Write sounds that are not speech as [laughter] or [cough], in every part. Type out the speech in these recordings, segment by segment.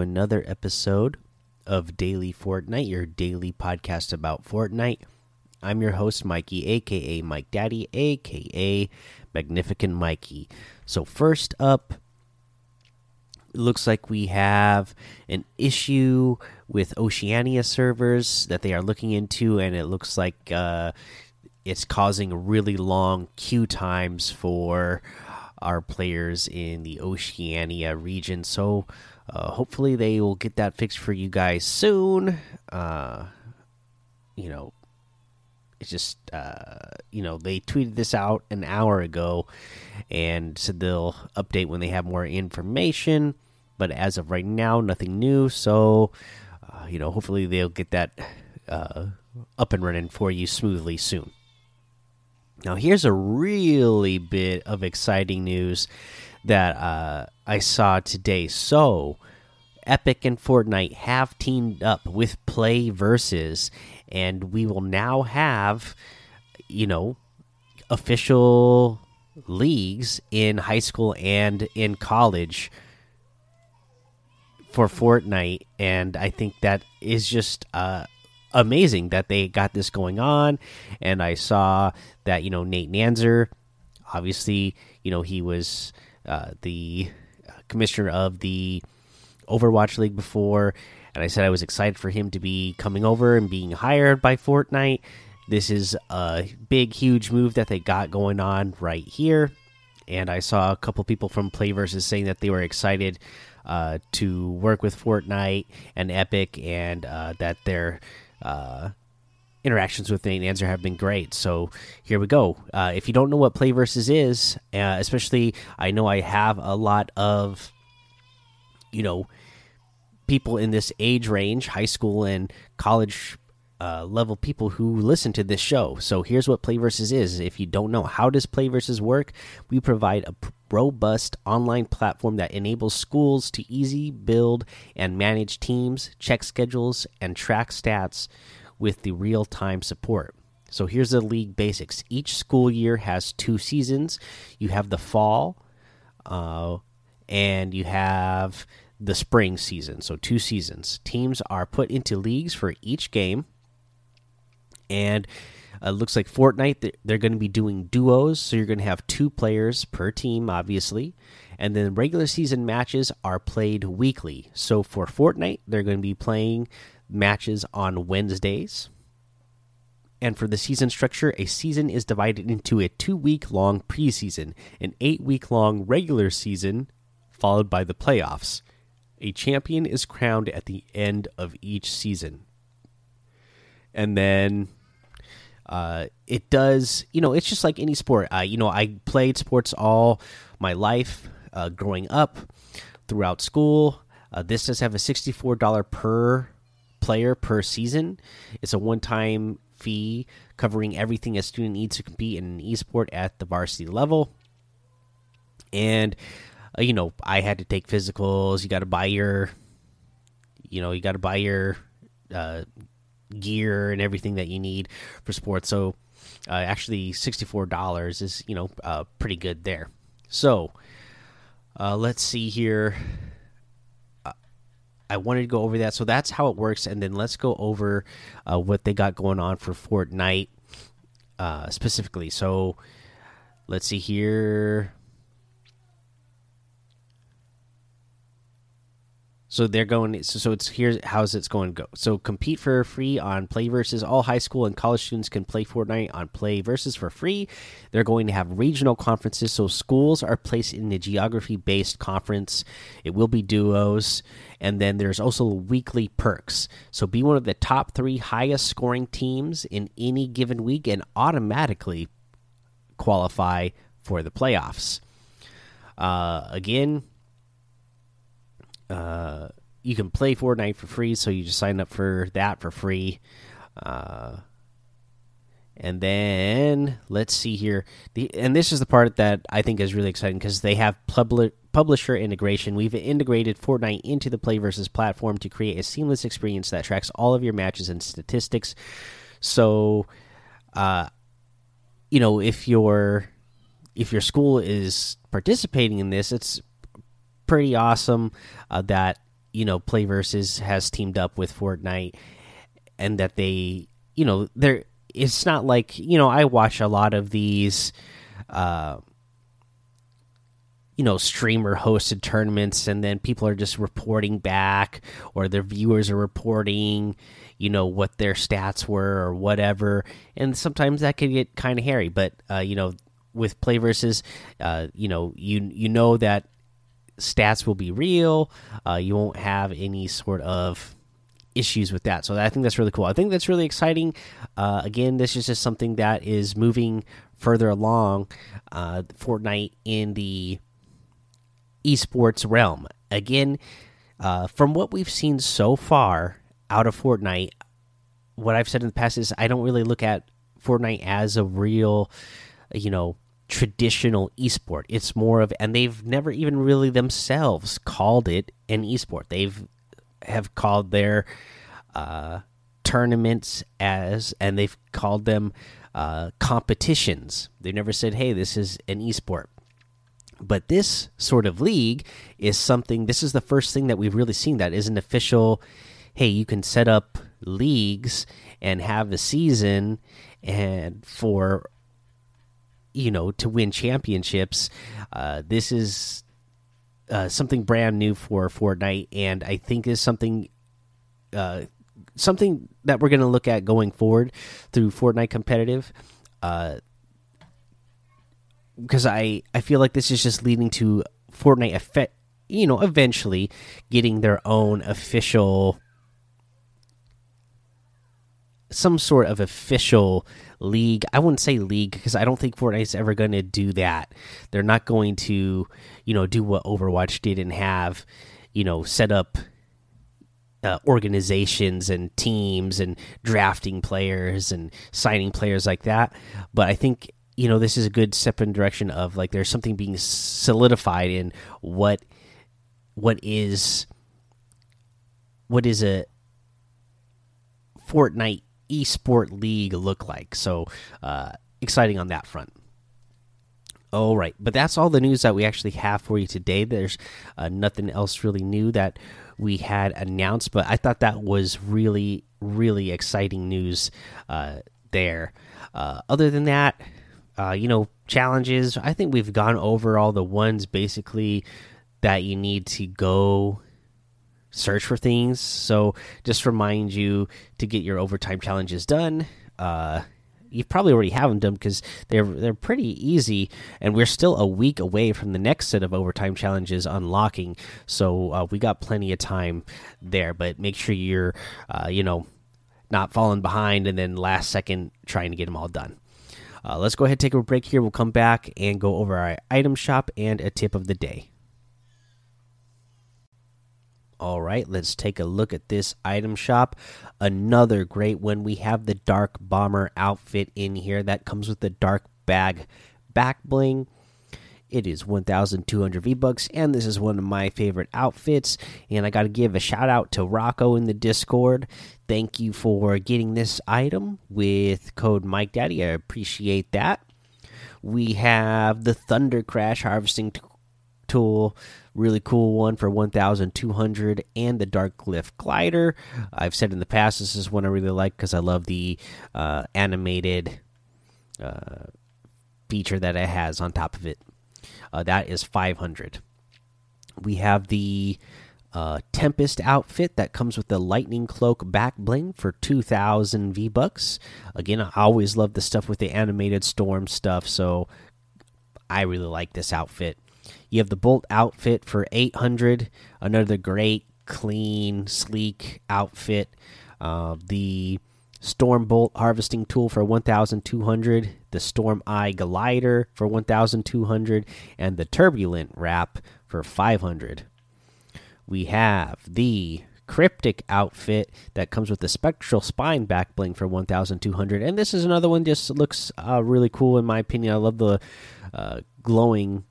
another episode of Daily Fortnite, your daily podcast about Fortnite. I'm your host, Mikey, aka Mike Daddy, aka Magnificent Mikey. So, first up, it looks like we have an issue with Oceania servers that they are looking into, and it looks like uh, it's causing really long queue times for our players in the Oceania region. So uh, hopefully they will get that fixed for you guys soon. Uh, you know, it's just uh, you know they tweeted this out an hour ago and said they'll update when they have more information. But as of right now, nothing new. So uh, you know, hopefully they'll get that uh, up and running for you smoothly soon. Now, here's a really bit of exciting news that uh, I saw today. So, Epic and Fortnite have teamed up with Play Versus, and we will now have, you know, official leagues in high school and in college for Fortnite. And I think that is just uh, amazing that they got this going on. And I saw that you know Nate Nanzer, obviously you know he was uh, the commissioner of the Overwatch League before, and I said I was excited for him to be coming over and being hired by Fortnite. This is a big, huge move that they got going on right here. And I saw a couple people from Play Versus saying that they were excited uh, to work with Fortnite and Epic, and uh, that they're uh, interactions with Nate Nanzer have been great. So here we go. Uh, if you don't know what Play Versus is, uh, especially I know I have a lot of, you know, people in this age range, high school and college uh, level people who listen to this show. So here's what Play Versus is. If you don't know how does Play Versus work, we provide a robust online platform that enables schools to easy build and manage teams, check schedules, and track stats with the real time support. So here's the league basics. Each school year has two seasons. You have the fall, uh, and you have the spring season. So two seasons. Teams are put into leagues for each game, and it uh, looks like Fortnite they're going to be doing duos. So you're going to have two players per team, obviously, and then regular season matches are played weekly. So for Fortnite, they're going to be playing matches on Wednesdays. And for the season structure, a season is divided into a two week long preseason, an eight week long regular season, followed by the playoffs. A champion is crowned at the end of each season. And then uh, it does, you know, it's just like any sport. You know, I played sports all my life uh, growing up throughout school. Uh, this does have a $64 per player per season. It's a one time fee covering everything a student needs to compete in an esport at the varsity level. And, uh, you know, I had to take physicals. You got to buy your, you know, you got to buy your uh, gear and everything that you need for sports. So, uh, actually, $64 is, you know, uh, pretty good there. So, uh, let's see here. I wanted to go over that. So that's how it works, and then let's go over uh, what they got going on for Fortnite uh, specifically. So let's see here. So they're going. So, so it's here's how's it's going to go. So compete for free on Play Versus. All high school and college students can play Fortnite on Play Versus for free. They're going to have regional conferences. So schools are placed in the geography based conference. It will be duos, and then there's also weekly perks. So be one of the top three highest scoring teams in any given week, and automatically qualify for the playoffs. Uh, again uh, you can play Fortnite for free, so you just sign up for that for free. Uh, and then let's see here. The and this is the part that I think is really exciting because they have public publisher integration. We've integrated Fortnite into the Play versus platform to create a seamless experience that tracks all of your matches and statistics. So, uh, you know, if your if your school is participating in this, it's pretty awesome uh, that you know Playversus has teamed up with Fortnite and that they you know they're it's not like you know I watch a lot of these uh you know streamer hosted tournaments and then people are just reporting back or their viewers are reporting you know what their stats were or whatever. And sometimes that can get kind of hairy but uh, you know with Playversus uh, you know you you know that stats will be real. Uh, you won't have any sort of issues with that. So i think that's really cool. I think that's really exciting. Uh, again this is just something that is moving further along uh, fortnite in the esports realm. Again uh, from what we've seen so far out of Fortnite, what I've said in the past is I don't really look at Fortnite as a real, you know, traditional esport. It's more of, and they've never even really themselves called it an esport. They've have called their uh, tournaments as, and they've called them uh, competitions. They never said, "Hey, this is an esport." But this sort of league is something. This is the first thing that we've really seen that is an official hey, you can set up leagues and have a season and for you know to win championships. Uh, this is uh, something brand new for Fortnite, and I think is something uh, something that we're going to look at going forward through Fortnite competitive. because uh, I I feel like this is just leading to Fortnite effect, you know, eventually getting their own official some sort of official league. I wouldn't say league because I don't think Fortnite's ever going to do that. They're not going to, you know, do what Overwatch did and have, you know, set up uh, organizations and teams and drafting players and signing players like that. But I think you know this is a good step in direction of like there's something being solidified in what what is what is a Fortnite esport league look like. So uh, exciting on that front. All right, but that's all the news that we actually have for you today. There's uh, nothing else really new that we had announced, but I thought that was really, really exciting news uh, there. Uh, other than that, uh, you know, challenges, I think we've gone over all the ones basically that you need to go search for things. So just remind you to get your overtime challenges done. Uh, you probably already have them done because they're they're pretty easy, and we're still a week away from the next set of overtime challenges unlocking. So uh, we got plenty of time there. But make sure you're, uh, you know, not falling behind and then last second trying to get them all done. Uh, let's go ahead take a break here. We'll come back and go over our item shop and a tip of the day. All right, let's take a look at this item shop. Another great one. We have the Dark Bomber outfit in here that comes with the Dark Bag back bling. It is 1,200 V bucks, and this is one of my favorite outfits. And I got to give a shout out to Rocco in the Discord. Thank you for getting this item with code Mike Daddy. I appreciate that. We have the Thunder Crash harvesting tool really cool one for 1200 and the dark glyph glider i've said in the past this is one i really like because i love the uh, animated uh, feature that it has on top of it uh, that is 500 we have the uh, Tempest outfit that comes with the Lightning Cloak back bling for 2,000 V bucks. Again, I always love the stuff with the animated storm stuff, so I really like this outfit. You have the Bolt outfit for 800, another great, clean, sleek outfit. Uh, the Storm Bolt harvesting tool for 1200, the Storm Eye glider for 1200, and the Turbulent wrap for 500. We have the cryptic outfit that comes with the spectral spine back bling for 1200 and this is another one just looks uh, really cool in my opinion. I love the uh, glowing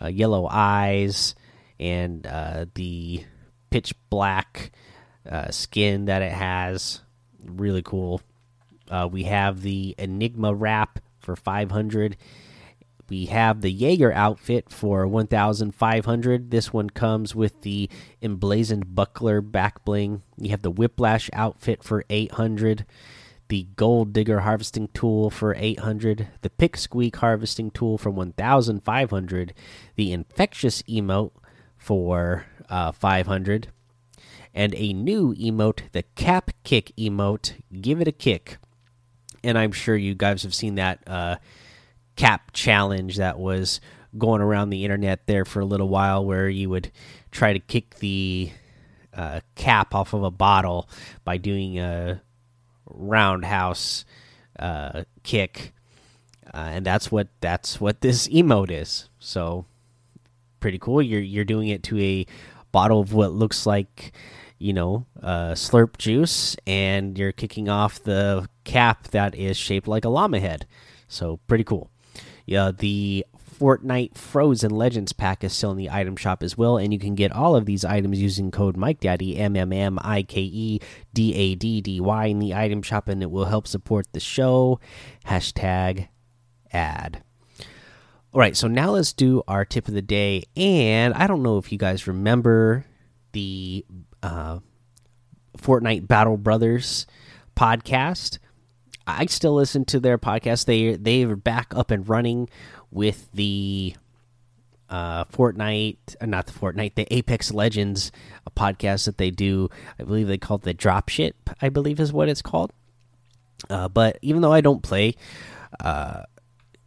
uh, yellow eyes and uh, the pitch black uh, skin that it has. Really cool. Uh, we have the Enigma wrap for 500 we have the Jaeger outfit for 1,500. This one comes with the emblazoned buckler back bling. You have the Whiplash outfit for 800. The Gold Digger harvesting tool for 800. The Pick Squeak harvesting tool for 1,500. The Infectious emote for uh, 500. And a new emote, the Cap Kick emote. Give it a kick. And I'm sure you guys have seen that. Uh, cap challenge that was going around the internet there for a little while where you would try to kick the uh, cap off of a bottle by doing a roundhouse uh, kick uh, and that's what that's what this [laughs] emote is. So pretty cool. You're you're doing it to a bottle of what looks like you know uh, slurp juice and you're kicking off the cap that is shaped like a llama head. So pretty cool. Yeah, the Fortnite Frozen Legends pack is still in the item shop as well, and you can get all of these items using code MikeDaddy M M M I K E D A D D Y in the item shop, and it will help support the show. Hashtag ad. All right, so now let's do our tip of the day, and I don't know if you guys remember the uh, Fortnite Battle Brothers podcast I still listen to their podcast. They they're back up and running with the uh, Fortnite, uh, not the Fortnite, the Apex Legends podcast that they do. I believe they call it the Drop Ship. I believe is what it's called. Uh, but even though I don't play uh,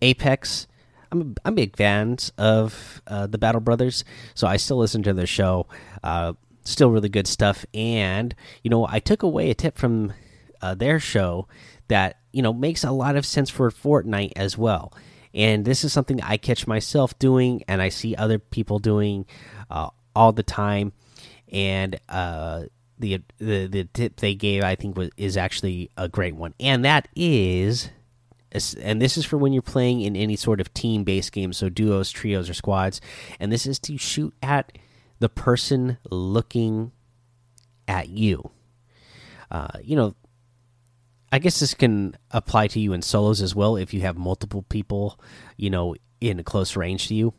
Apex, I'm I'm big fans of uh, the Battle Brothers, so I still listen to their show. Uh, still really good stuff, and you know I took away a tip from uh, their show that you know makes a lot of sense for Fortnite as well. And this is something I catch myself doing, and I see other people doing uh, all the time. And uh, the, the the tip they gave, I think, was is actually a great one, and that is, and this is for when you're playing in any sort of team based game, so duos, trios, or squads, and this is to shoot at the person looking at you. Uh, you know, I guess this can apply to you in solos as well if you have multiple people, you know, in close range to you.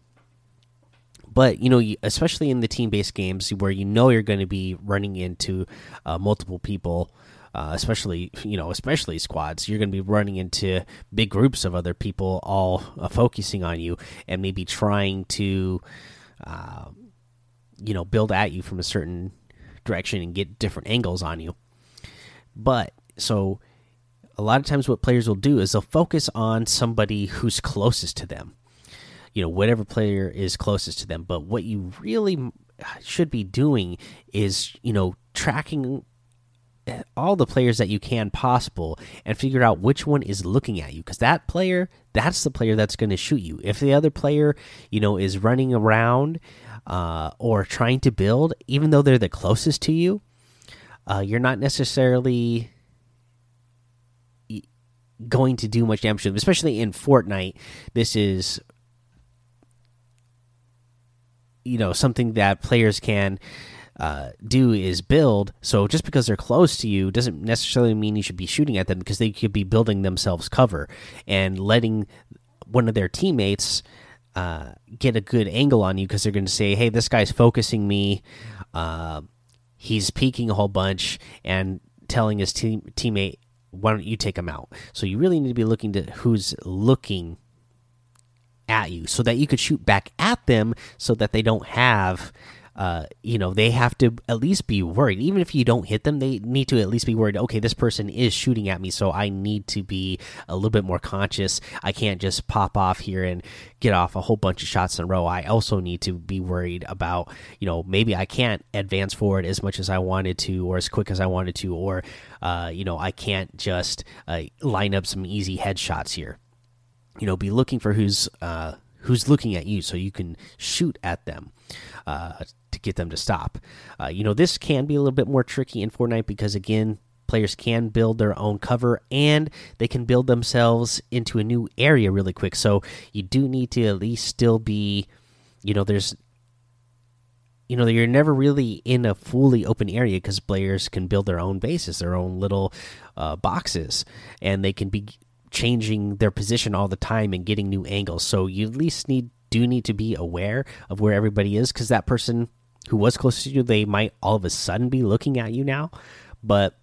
But you know, especially in the team-based games where you know you're going to be running into uh, multiple people, uh, especially you know, especially squads, you're going to be running into big groups of other people all uh, focusing on you and maybe trying to, uh, you know, build at you from a certain direction and get different angles on you. But so a lot of times what players will do is they'll focus on somebody who's closest to them. You know whatever player is closest to them. But what you really should be doing is you know tracking all the players that you can possible and figure out which one is looking at you. Because that player that's the player that's going to shoot you. If the other player you know is running around uh, or trying to build even though they're the closest to you uh, you're not necessarily going to do much damage to them, especially in Fortnite. This is you know something that players can uh, do is build. So just because they're close to you doesn't necessarily mean you should be shooting at them because they could be building themselves cover and letting one of their teammates uh, get a good angle on you because they're going to say, "Hey, this guy's focusing me. Uh, he's peeking a whole bunch," and telling his team teammate, why don't you take them out? So you really need to be looking to who's looking at you so that you could shoot back at them so that they don't have uh, you know, they have to at least be worried. Even if you don't hit them, they need to at least be worried. Okay, this person is shooting at me, so I need to be a little bit more conscious. I can't just pop off here and get off a whole bunch of shots in a row. I also need to be worried about, you know, maybe I can't advance forward as much as I wanted to, or as quick as I wanted to, or, uh, you know, I can't just uh, line up some easy headshots here. You know, be looking for who's uh, who's looking at you so you can shoot at them uh, to get them to stop. Uh, you know, this can be a little bit more tricky in Fortnite because, again, players can build their own cover and they can build themselves into a new area really quick. So you do need to at least still be, you know, there's. You know, you're never really in a fully open area because players can build their own bases, their own little uh, boxes, and they can be changing their position all the time and getting new angles. So you at least need do need to be aware of where everybody is because that person who was close to you, they might all of a sudden be looking at you now. But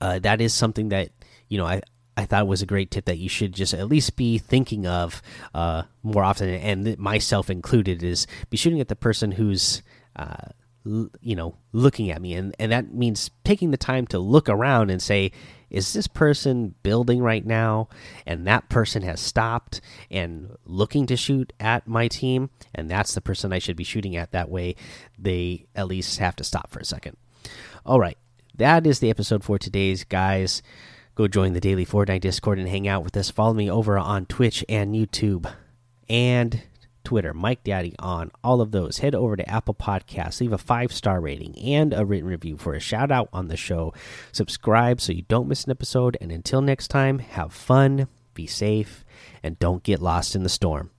uh, that is something that you know I I thought was a great tip that you should just at least be thinking of uh, more often, and myself included, is be shooting at the person who's uh, you know looking at me, and and that means taking the time to look around and say, is this person building right now, and that person has stopped and looking to shoot at my team, and that's the person I should be shooting at. That way, they at least have to stop for a second. All right, that is the episode for today's guys. Go join the daily Fortnite Discord and hang out with us. Follow me over on Twitch and YouTube and Twitter, Mike Daddy on all of those. Head over to Apple Podcasts, leave a five star rating and a written review for a shout out on the show. Subscribe so you don't miss an episode. And until next time, have fun, be safe, and don't get lost in the storm.